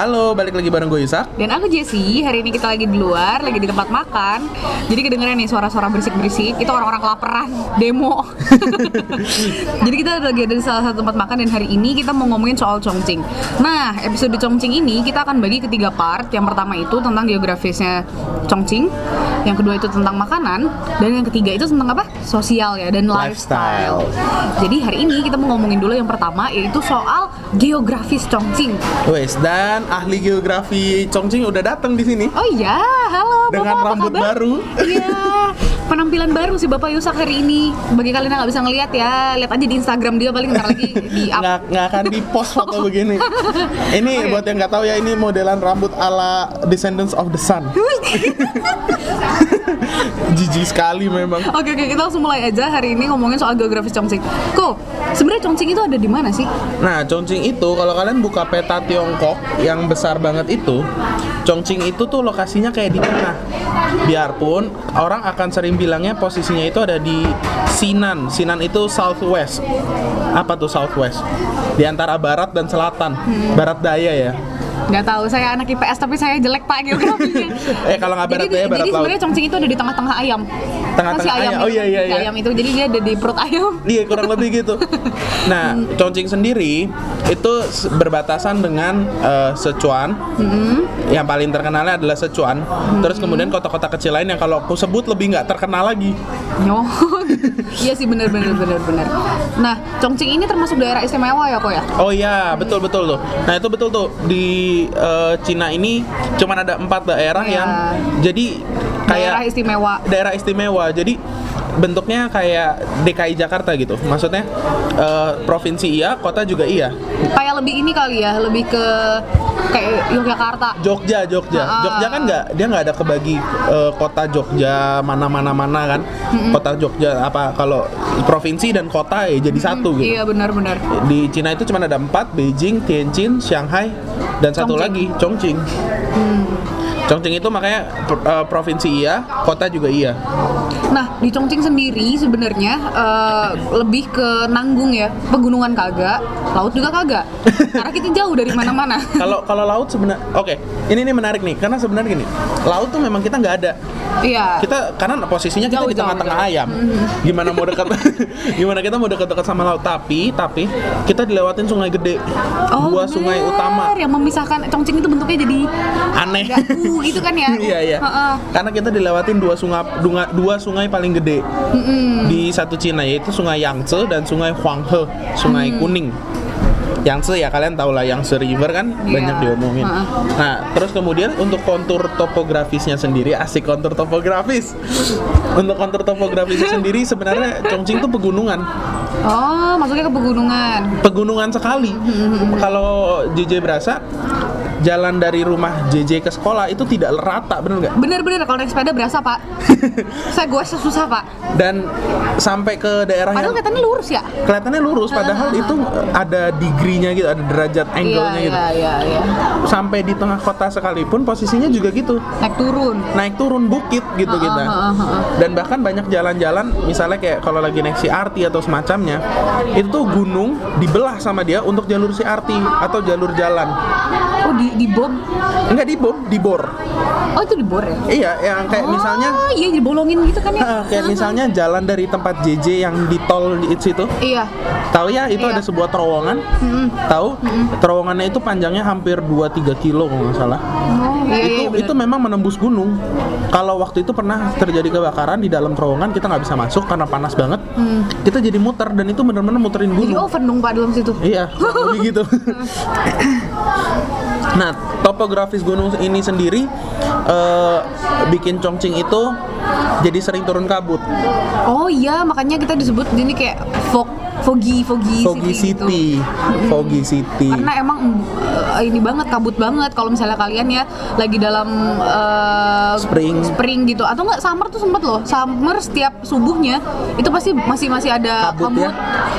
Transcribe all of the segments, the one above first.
Halo, balik lagi bareng gue Yusak. Dan aku Jessie, hari ini kita lagi di luar, lagi di tempat makan. Jadi kedengeran nih suara-suara berisik-berisik, itu orang-orang kelaparan, demo. Jadi kita lagi ada di salah satu tempat makan dan hari ini kita mau ngomongin soal Chongqing. Nah, episode Chongqing ini kita akan bagi ke tiga part. Yang pertama itu tentang geografisnya Chongqing. Yang kedua itu tentang makanan. Dan yang ketiga itu tentang apa? Sosial ya, dan lifestyle, Jadi hari ini kita mau ngomongin dulu yang pertama yaitu soal geografis Chongqing. Wes, dan ahli geografi Chongqing udah datang di sini. Oh iya, halo Dengan Bapak, apa rambut kabar? baru. Iya, penampilan baru si Bapak Yusak hari ini. Bagi kalian yang nggak bisa ngeliat ya, lihat aja di Instagram dia paling ntar lagi di up. Nggak, nggak akan di post foto begini. Ini Oke. buat yang nggak tahu ya, ini modelan rambut ala Descendants of the Sun. Jijik sekali memang. Oke oke kita langsung mulai aja hari ini ngomongin soal geografis Chongqing. Ko, sebenarnya Chongqing itu ada di mana sih? Nah, Chongqing itu kalau kalian buka peta Tiongkok yang besar banget itu, Chongqing itu tuh lokasinya kayak di tengah. Biarpun orang akan sering bilangnya posisinya itu ada di Sinan. Sinan itu southwest. Apa tuh southwest? Di antara barat dan selatan. Barat daya ya. Nggak tahu, saya anak IPS tapi saya jelek pak geografinya. Eh, kalau nggak barat jadi, daya, barat jadi sebenarnya Chongqing itu ada di tengah-tengah ayam. Tengah-tengah si ayam. Oh, iya, iya, iya. Ayam itu, jadi dia ada di perut ayam. Iya kurang lebih gitu. Nah, Chongqing sendiri itu berbatasan dengan eh, Sichuan. Yang paling terkenalnya adalah Sichuan. Terus kemudian kota-kota kecil lain yang kalau aku sebut lebih nggak terkenal lagi. Oh, iya sih bener bener bener bener. Nah, Chongqing ini termasuk daerah istimewa ya kok ya? Oh iya, betul betul tuh. Nah itu betul tuh di eh, Cina ini cuman ada empat daerah Iya. yang jadi kayak daerah istimewa. daerah istimewa. Jadi bentuknya kayak DKI Jakarta gitu. Maksudnya eh, provinsi iya, kota juga iya. Kayak lebih ini kali ya, lebih ke kayak Yogyakarta. Jogja, Jogja, Ah. Jogja kan nggak dia nggak ada kebagi eh, kota Jogja mana mana mana kan, kota Jogja apa kalau provinsi dan kota ya jadi satu gitu. Iya benar-benar. Di Cina itu cuma ada empat, Beijing, Tianjin, Shanghai, dan satu Chongqing. lagi Chongqing. Chongqing itu makanya eh, provinsi iya, kota juga iya. Nah, di Chongqing sendiri sebenarnya eh, lebih ke nanggung ya, pegunungan kagak, laut juga kagak. Karena kita jauh dari mana-mana. Kalau kalau laut sebenarnya, oke, ini nih menarik nih, karena sebenarnya gini, laut tuh memang kita nggak ada. Iya. kita karena posisinya kita Jauh, di tengah-tengah ayam gimana mau dekat gimana kita mau dekat-dekat sama laut tapi tapi kita dilewatin sungai gede dua sungai bener. utama yang memisahkan Chongqing itu bentuknya jadi aneh agak uh gitu kan ya. iya iya Heeh. karena kita dilewatin dua sungai dua, dua sungai paling gede di satu Cina yaitu sungai Yangtze dan sungai Huanghe sungai Mm. kuning Yangtze ya kalian tahu lah Yangtze River kan Iya. banyak diomongin. Heeh. Nah terus kemudian untuk kontur topografisnya sendiri asik kontur topografis. untuk kontur topografisnya sendiri sebenarnya Chongqing itu pegunungan, Oh, masuknya ke pegunungan. pegunungan sekali. Kalau JJ berasa jalan dari rumah JJ ke sekolah itu tidak rata bener nggak? Bener-bener kalau naik sepeda berasa pak. Saya gue susah pak. Dan sampai ke daerah Padahal yang kelihatannya lurus ya. kelihatannya lurus padahal itu ada degree-nya gitu, ada derajat angle-nya iya, gitu. iya, iya, iya. Sampai di tengah kota sekalipun posisinya juga gitu. Naik turun. Naik turun bukit gitu kita. Dan bahkan banyak jalan-jalan misalnya kayak kalau lagi naik CRT atau semacamnya, itu tuh gunung dibelah sama dia untuk jalur CRT atau jalur jalan. Oh di di bom. Enggak dibom, dibor. Oh itu di bor ya. Iya, yang kayak oh, misalnya iya dibolongin gitu kan ya. Kayak misalnya jalan dari tempat JJ yang di tol di situ. Iya. Tahu ya, itu Iya. ada sebuah terowongan. Tahu? Terowongannya itu panjangnya hampir 2-3 kilo kalau nggak salah. Oh iya itu iya. bener. itu memang menembus gunung. Kalau waktu itu pernah terjadi kebakaran di dalam terowongan, kita nggak bisa masuk karena panas banget. Kita jadi muter dan itu benar-benar muterin Jadi gunung. oven dong pak dalam situ. Iya, gitu. nah, topografis gunung ini sendiri eh, bikin Chongqing itu jadi sering turun kabut. Oh iya makanya kita disebut ini kayak fog foggy foggy, Foggy gitu. City, Foggy City. karena emang eh, ini banget kabut banget kalau misalnya kalian ya lagi dalam eh, Spring. spring gitu atau enggak summer tuh sempet loh summer setiap subuhnya itu pasti masih masih ada Kabut kabut, ya?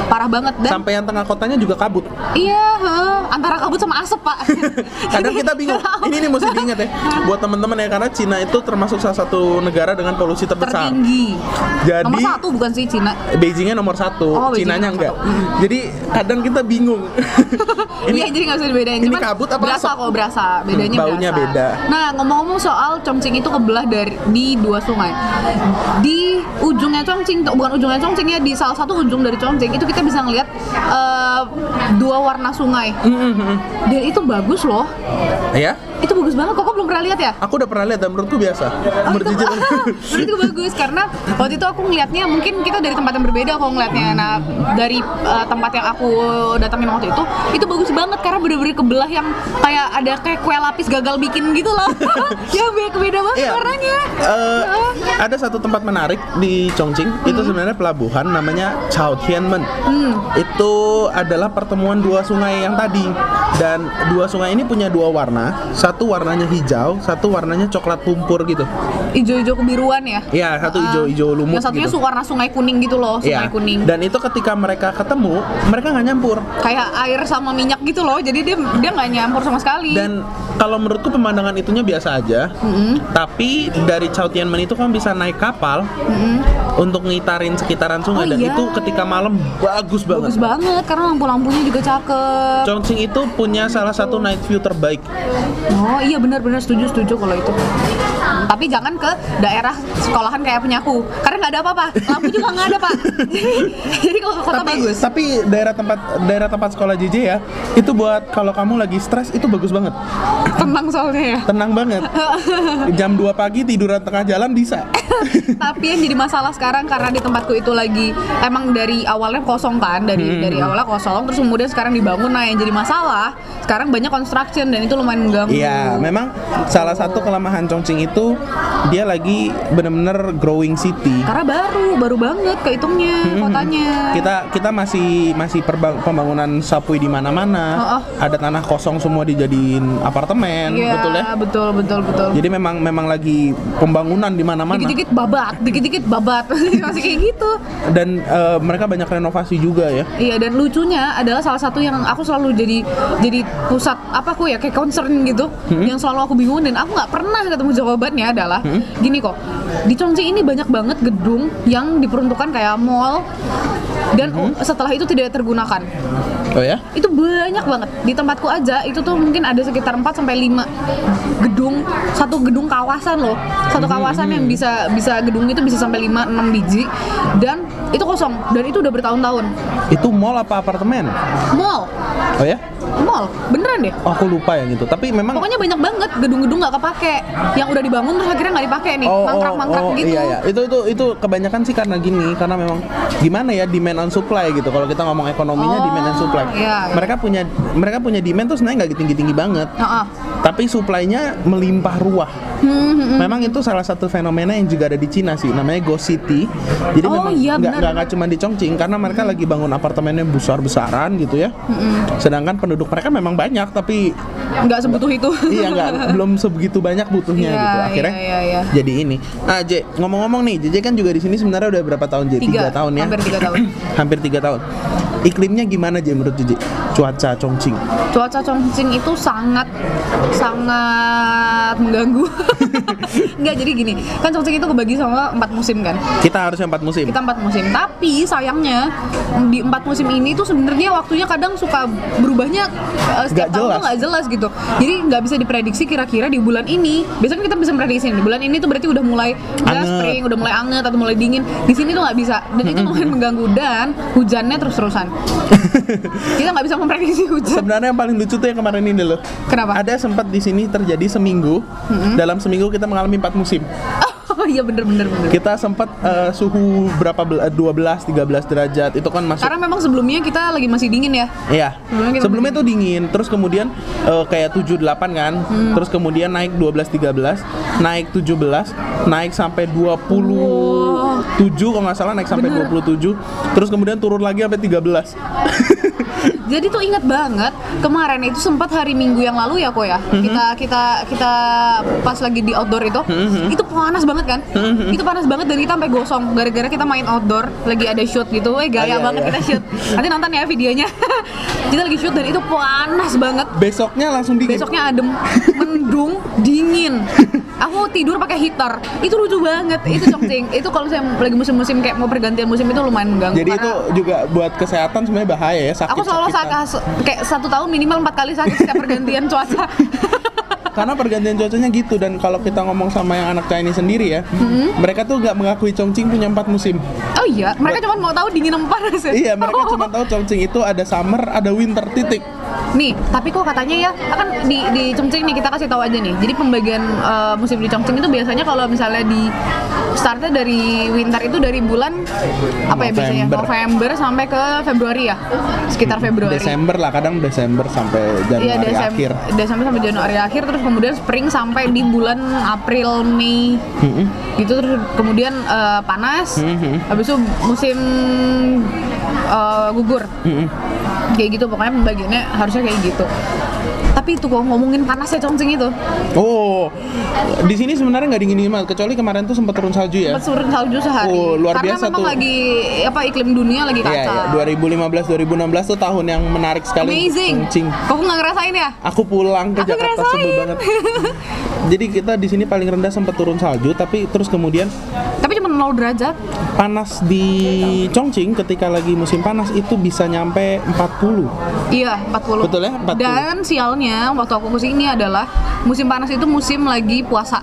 parah banget dan Sampai yang tengah kotanya juga kabut. iya heh, antara kabut sama asap pak Kadang kita bingung. Ini nih mesti diingat ya. Buat teman-teman ya karena Cina itu termasuk salah satu negara dengan polusi terbesar. tertinggi Jadi nomor satu bukan sih Cina Beijingnya nomor satu. Oh, Cinanya nomor enggak. Jadi kadang kita bingung. iya jadi nggak bisa dibedain ini Cuman kabut apa berasa asap? kok berasa bedanya Hmm, baunya berasa. beda. nah ngomong-ngomong soal Chongqing itu kebelah dari di dua sungai di ujungnya Chongqing bukan ujungnya Chongqing ya di salah satu ujung dari Chongqing itu kita bisa ngeliat eh, dua warna sungai Hmm, dan itu bagus loh ya, itu bagus banget kok belum pernah lihat ya aku udah pernah lihat dan menurutku biasa. Oh, Menurut itu, Cici. menurut itu bagus karena waktu itu aku ngelihatnya mungkin kita dari tempat yang berbeda kalau ngelihatnya nah dari uh, tempat yang aku datangin waktu itu itu bagus banget karena bener-bener kebelah yang kayak ada kayak kue lapis gagal bikin gitu loh ya beda beda banget Iya. warnanya Eh, Heeh. ada satu tempat menarik di Chongqing itu sebenarnya pelabuhan namanya Chao Tianmen. Itu adalah pertemuan dua sungai yang tadi dan dua sungai ini punya dua warna. Satu warnanya hijau, satu warnanya coklat lumpur gitu. hijau-hijau kebiruan ya Iya, satu Ah. hijau-hijau lumut yang satunya gitu. warna sungai kuning gitu loh sungai Iya. kuning Dan itu ketika mereka ketemu, mereka nggak nyampur. kayak air sama minyak gitu loh jadi dia dia nggak nyampur sama sekali Dan kalau menurutku pemandangan itunya biasa aja. Tapi dari Chao Tianmen itu kan bisa naik kapal untuk ngitarin sekitaran sungai Oh, dan iya. itu ketika malam bagus banget. bagus banget karena lampu-lampunya juga cakep Chongqing itu punya salah satu night view terbaik. Oh iya benar-benar setuju setuju kalau itu. Tapi jangan ke daerah sekolahan kayak punya aku, karena nggak ada apa-apa. Lampu juga nggak ada pak. Jadi kalau ke kota tapi, bagus. tapi daerah tempat daerah tempat sekolah JJ ya, itu buat kalau kamu lagi stres itu bagus banget. Tenang soalnya ya. Tenang banget. Jam 2 pagi tiduran tengah jalan bisa. Tapi yang jadi masalah sekarang karena di tempatku itu lagi emang dari awalnya kosong kan, dari Hmm. dari awalnya kosong, terus kemudian sekarang dibangun. Nah yang jadi masalah sekarang banyak construction dan itu lumayan mengganggu. Iya, memang salah satu kelemahan Chongqing itu dia lagi bener-bener growing city. Karena baru, baru banget kehitungnya kotanya. Hmm. Kita kita masih masih perbang- pembangunan sapui di mana-mana. Oh, oh. Ada tanah kosong semua dijadiin apartemen, Iya, betul ya? betul betul betul. Jadi memang memang lagi pembangunan di mana-mana. Dikit-dikit babat, dikit-dikit babat, masih kayak gitu. Dan eh, mereka banyak renovasi juga ya. Iya dan lucunya adalah salah satu yang aku selalu jadi jadi pusat apa aku ya kayak concern gitu yang selalu aku bingung dan aku nggak pernah ketemu jawabannya adalah gini kok di Chongqing ini banyak banget gedung yang diperuntukkan kayak mall dan setelah itu tidak tergunakan. Oh ya? itu banyak banget. Di tempatku aja itu tuh mungkin ada sekitar 4 sampai 5 gedung satu gedung kawasan loh. Satu kawasan yang bisa bisa gedung itu bisa sampai 5 6 biji dan itu kosong dan itu udah bertahun-tahun. Itu mall apa apartemen? mall. Oh ya? Mall beneran deh Oh, aku lupa yang itu. Tapi memang pokoknya banyak banget gedung-gedung nggak kepake yang udah dibangun terus akhirnya nggak dipakai nih Oh, mangkrak-mangkrak oh, oh, gitu Iya, iya. Itu itu itu kebanyakan sih karena gini, karena memang gimana ya demand on supply gitu. Kalau kita ngomong ekonominya Oh, demand and supply. iya, iya. Mereka punya mereka punya demand tuh sebenarnya nggak tinggi-tinggi banget. Heeh. Tapi supply-nya melimpah ruah. Hmm, hmm, hmm. Memang itu salah satu fenomena yang juga ada di Cina sih, namanya Ghost City. Jadi Oh, memang iya, nggak nggak cuma di Chongqing karena mereka lagi bangun apartemennya besar-besaran gitu ya. Sedangkan penduduk mereka memang banyak tapi nggak sebutuh itu iya nggak belum sebegitu banyak butuhnya Iya, gitu. Akhirnya iya, iya, iya. jadi ini. Ah, J, ngomong-ngomong nih, JJ kan juga di sini sebenarnya udah berapa tahun J? Tiga, tahun ya. hampir tiga tahun. hampir tiga tahun. Iklimnya gimana J menurut JJ? Cuaca Chongqing. cuaca Chongqing itu sangat sangat mengganggu. Enggak jadi gini, kan Chongqing itu kebagi sama empat musim kan. Kita harusnya empat musim. Kita empat musim, tapi sayangnya di empat musim ini tuh sebenarnya waktunya kadang suka berubahnya uh, setiap tahun jelas. tuh nggak jelas gitu. Jadi nggak bisa diprediksi kira-kira di bulan ini. Biasanya kita bisa memprediksi nih, di bulan ini tuh berarti udah mulai udah Anget. spring, udah mulai anget atau mulai dingin. Di sini tuh nggak bisa, dan itu lumayan mengganggu dan hujannya terus-terusan. kita nggak bisa memprediksi hujan. Sebenarnya yang paling lucu tuh yang kemarin ini loh. Kenapa? Ada sempat di sini terjadi seminggu. Dalam seminggu kita mengalami empat musim. Oh iya bener bener bener. Kita sempat eh, suhu berapa bel- eh, 12 13 derajat. Itu kan masuk Karena memang sebelumnya kita lagi masih dingin ya. Iya. Sebelumnya kita Sebelumnya tuh dingin, terus kemudian eh, kayak 7 8 kan. Hmm. Terus kemudian naik 12 13, naik 17, naik sampai 27 kalau nggak salah naik sampai Bener. 27. Terus kemudian turun lagi sampai 13. jadi tuh inget banget kemarin itu sempat hari Minggu yang lalu ya kok ya. Mhm. Kita kita kita pas lagi di outdoor itu, Mhm. itu panas banget kan? Itu panas banget dan kita sampai gosong gara-gara kita main outdoor lagi ada shoot gitu. Eh gaya iya, banget iya. kita shoot. Nanti nonton ya videonya. kita lagi shoot dan itu panas banget. Besoknya langsung dingin. Besoknya adem, mendung, dingin. Aku tidur pakai heater. Itu lucu banget. Itu Chongqing. Itu kalau saya lagi musim-musim kayak mau pergantian musim itu lumayan mengganggu. Jadi itu juga buat kesehatan sebenarnya bahaya ya sakit. aku selalu sakit kayak satu tahun minimal empat kali sakit setiap pergantian cuaca. Karena pergantian cuacanya gitu dan kalau kita ngomong sama yang anak Chinese sendiri ya, Hmm? mereka tuh nggak mengakui Chongqing punya empat musim. oh iya, mereka cuma mau tahu dingin apa panas ya? Iya, mereka cuma tahu Chongqing itu ada summer, ada winter titik. Nih, tapi kok katanya ya, kan di di Chongqing nih kita kasih tahu aja nih. Jadi pembagian eh, musim di Chongqing itu biasanya kalau misalnya di startnya dari winter itu dari bulan apa ya biasanya November. November sampai ke Februari ya, sekitar Februari. Desember lah, kadang Desember sampai Januari Desember, akhir. Desember sampai Januari akhir terus kemudian spring sampai di bulan April Mei Mm-mm. gitu terus kemudian eh, panas Mhm. habis itu musim eh, gugur Mm-mm. kayak gitu pokoknya pembagiannya harusnya kayak gitu tapi itu kok ngomongin panas ya Chongqing itu Oh, di sini sebenarnya nggak dingin dingin banget, kecuali kemarin tuh sempat turun salju ya. sempat turun salju sehari Oh, luar karena biasa memang tuh. lagi apa iklim dunia lagi Iya, kacau iya. 2015 2016 tuh tahun yang menarik sekali. amazing Chongqing. kok nggak ngerasain ya Aku pulang ke Aku Jakarta ngerasain. sebel banget. Jadi kita di sini paling rendah sempat turun salju, tapi terus kemudian tapi cuma 0 derajat panas di Chongqing ketika lagi musim panas itu bisa nyampe 40. Iya, 40. Betul ya, 40. Dan sialnya waktu aku ke sini adalah musim panas itu musim lagi puasa.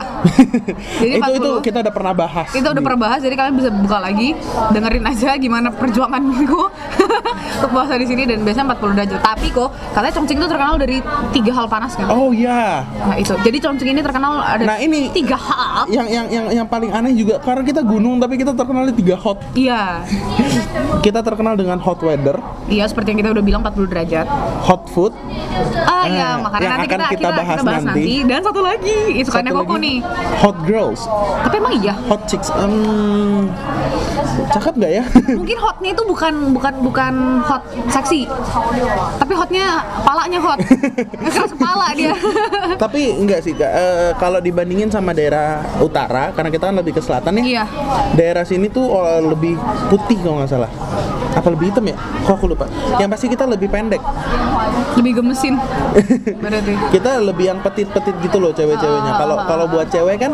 Jadi itu itu 40. kita udah pernah bahas. Itu udah pernah bahas, jadi kalian bisa buka lagi, dengerin aja gimana perjuanganku untuk puasa di sini dan biasanya 40 derajat. Tapi kok katanya Chongqing itu terkenal dari tiga hal panas kan? Oh iya. Nah itu, jadi Chongqing ini terkenal ada Nah, ini- tiga hal. Yang yang yang yang paling aneh juga karena kita gunung tapi kita terkenal di tiga hot. Iya, Kita terkenal dengan hot weather, iya seperti yang kita udah bilang 40 derajat. hot food, Ah Eh, iya, makanya nanti akan kita, kita bahas nanti. nanti. Dan satu lagi, itu kan satu Koko nih. hot girls, Tapi emang iya, hot chicks. Em, cakep nggak ya? mungkin hotnya itu bukan bukan bukan hot seksi tapi hotnya palanya hot keras kepala dia Tapi enggak sih. Eh, kalau dibandingin sama daerah utara, karena kita kan lebih ke selatan ya. Iya. Daerah sini tuh oh, lebih putih kalau nggak salah. Apa lebih hitam ya? Kok aku lupa. Yang pasti kita lebih pendek. lebih gemesin berarti Kita lebih yang petit-petit gitu loh cewek-ceweknya. Kalau kalau buat cewek kan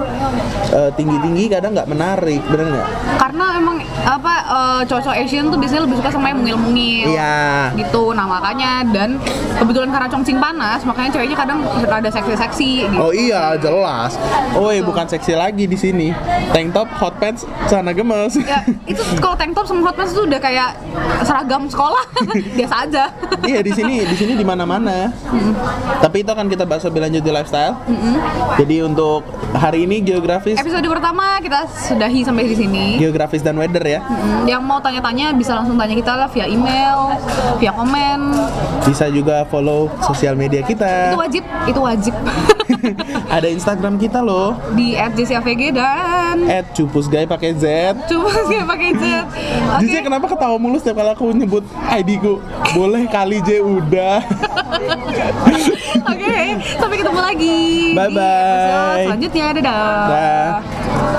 eh, tinggi-tinggi kadang nggak menarik, bener nggak? karena emang apa eh, cowok-cowok Asian tuh biasanya lebih suka sama yang mungil-mungil Iya. gitu nah makanya dan kebetulan karena Chongqing panas makanya ceweknya kadang rada seksi-seksi gitu Oh iya, jelas. Oh, iya, bukan seksi lagi di sini. Tank top, hot pants, celana gemes. ya itu kalau tank top sama hot pants tuh udah kayak seragam sekolah biasa aja iya di sini di sini di mana-mana. Tapi itu akan kita bahas lebih lanjut di lifestyle. Jadi untuk hari ini geografis, episode pertama kita sudahi sampai di sini geografis dan weather ya. Hmm, yang mau tanya-tanya bisa langsung tanya kita lah via email, via komen. Bisa juga follow sosial media Itu kita. wajib, itu wajib. Ada Instagram kita loh. Di @jcavg dan At cupusguy pakai Z. sih pakai Z. Oke. Jujur kenapa ketawa mulu setiap kali aku nyebut ID ku? Boleh kali J udah. Oke, sampai ketemu lagi Bye-bye. episode selanjutnya. Dadah. Dah.